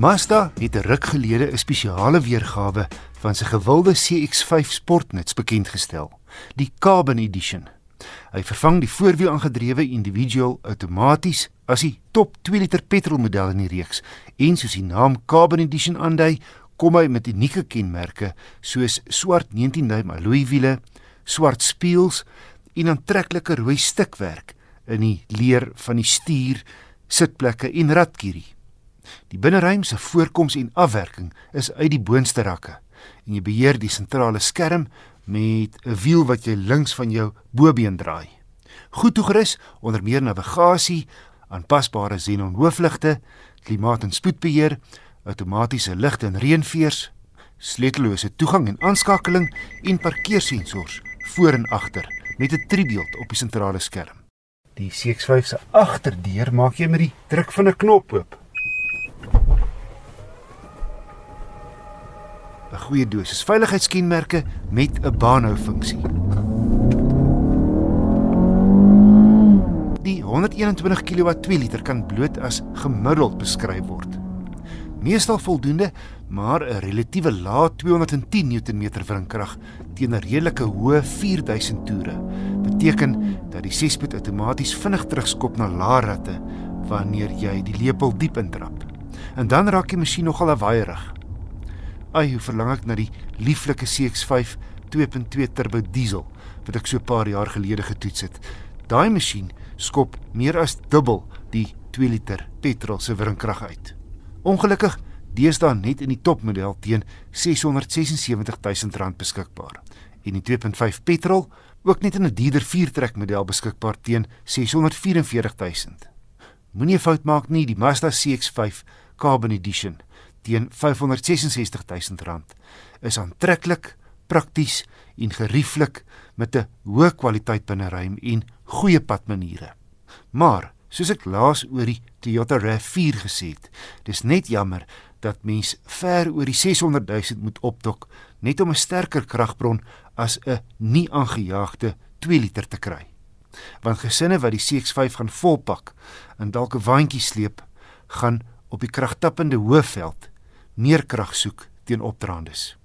Mazda het ruk gelede 'n spesiale weergawe van sy gewilde CX-5 sportnuts bekendgestel, die Carbon Edition. Hy vervang die voorwiel aangedrewe individual outomaties as die top 2 liter petrolmodel in die reeks en soos die naam Carbon Edition aandui, kom hy met unieke kenmerke soos swart 19 duim alloy wiele, swart spieëls en aantreklike rooi stikwerk in die leer van die stuur, sitplekke en ratkierie. Die binneruim se voorkoms en afwerking is uit die boonste rakke en jy beheer die sentrale skerm met 'n wiel wat jy links van jou bobeen draai. Goed toegerus onder meer navigasie, aanpasbare xenon hoofligte, klimaat- en spoedbeheer, outomatiese ligte en reënveers, sleutellose toegang en aanskakeling en parkeersensors voor en agter met 'n tribeeld op die sentrale skerm. Die CX-5 se agterdeur maak jy met die druk van 'n knop oop. 'n Goeie dosis veiligheidskenmerke met 'n baanhou funksie. Die 121 kW 2 liter kan bloot as gemiddeld beskryf word meestal voldoende, maar 'n relatiewe lae 210 Nm wrinkrag teen 'n redelike hoë 4000 toere beteken dat die 6-spoed outomaties vinnig terugskop na lae ratte wanneer jy die lepel diep intrap. En dan raak die masjien nogal lawaaiig. Ai, hoe verlang ek na die lieflike CX-5 2.2 turbo diesel wat ek so 'n paar jaar gelede getoets het. Daai masjien skop meer as dubbel die 2 liter petrol se wrinkrag uit. Ongelukkig deesdae net in die topmodel teen R676 000 beskikbaar. En die 2.5 petrol ook net in 'n dierder viertrek model beskikbaar teen R644 000. Moenie 'n fout maak nie, die Mazda CX-5 Carbon Edition teen R566 000 is aantreklik, prakties en gerieflik met 'n hoë kwaliteit binneruim en goeie padmaniere. Maar Soos ek laas oor die Toyota RAV4 gesê het, dis net jammer dat mens ver oor die 600 000 moet optok net om 'n sterker kragbron as 'n nie aangejaagde 2 liter te kry. Want gesinne wat die CX5 gaan volpak en dalk 'n waantjie sleep, gaan op die kragtappende hoëveld meer krag soek teen opdraandes.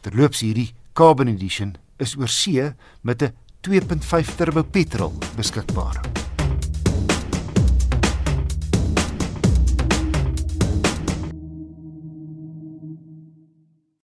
Terloops hierdie Carbon Edition is oor see met 'n 2.5 turbo petrol beskikbaar.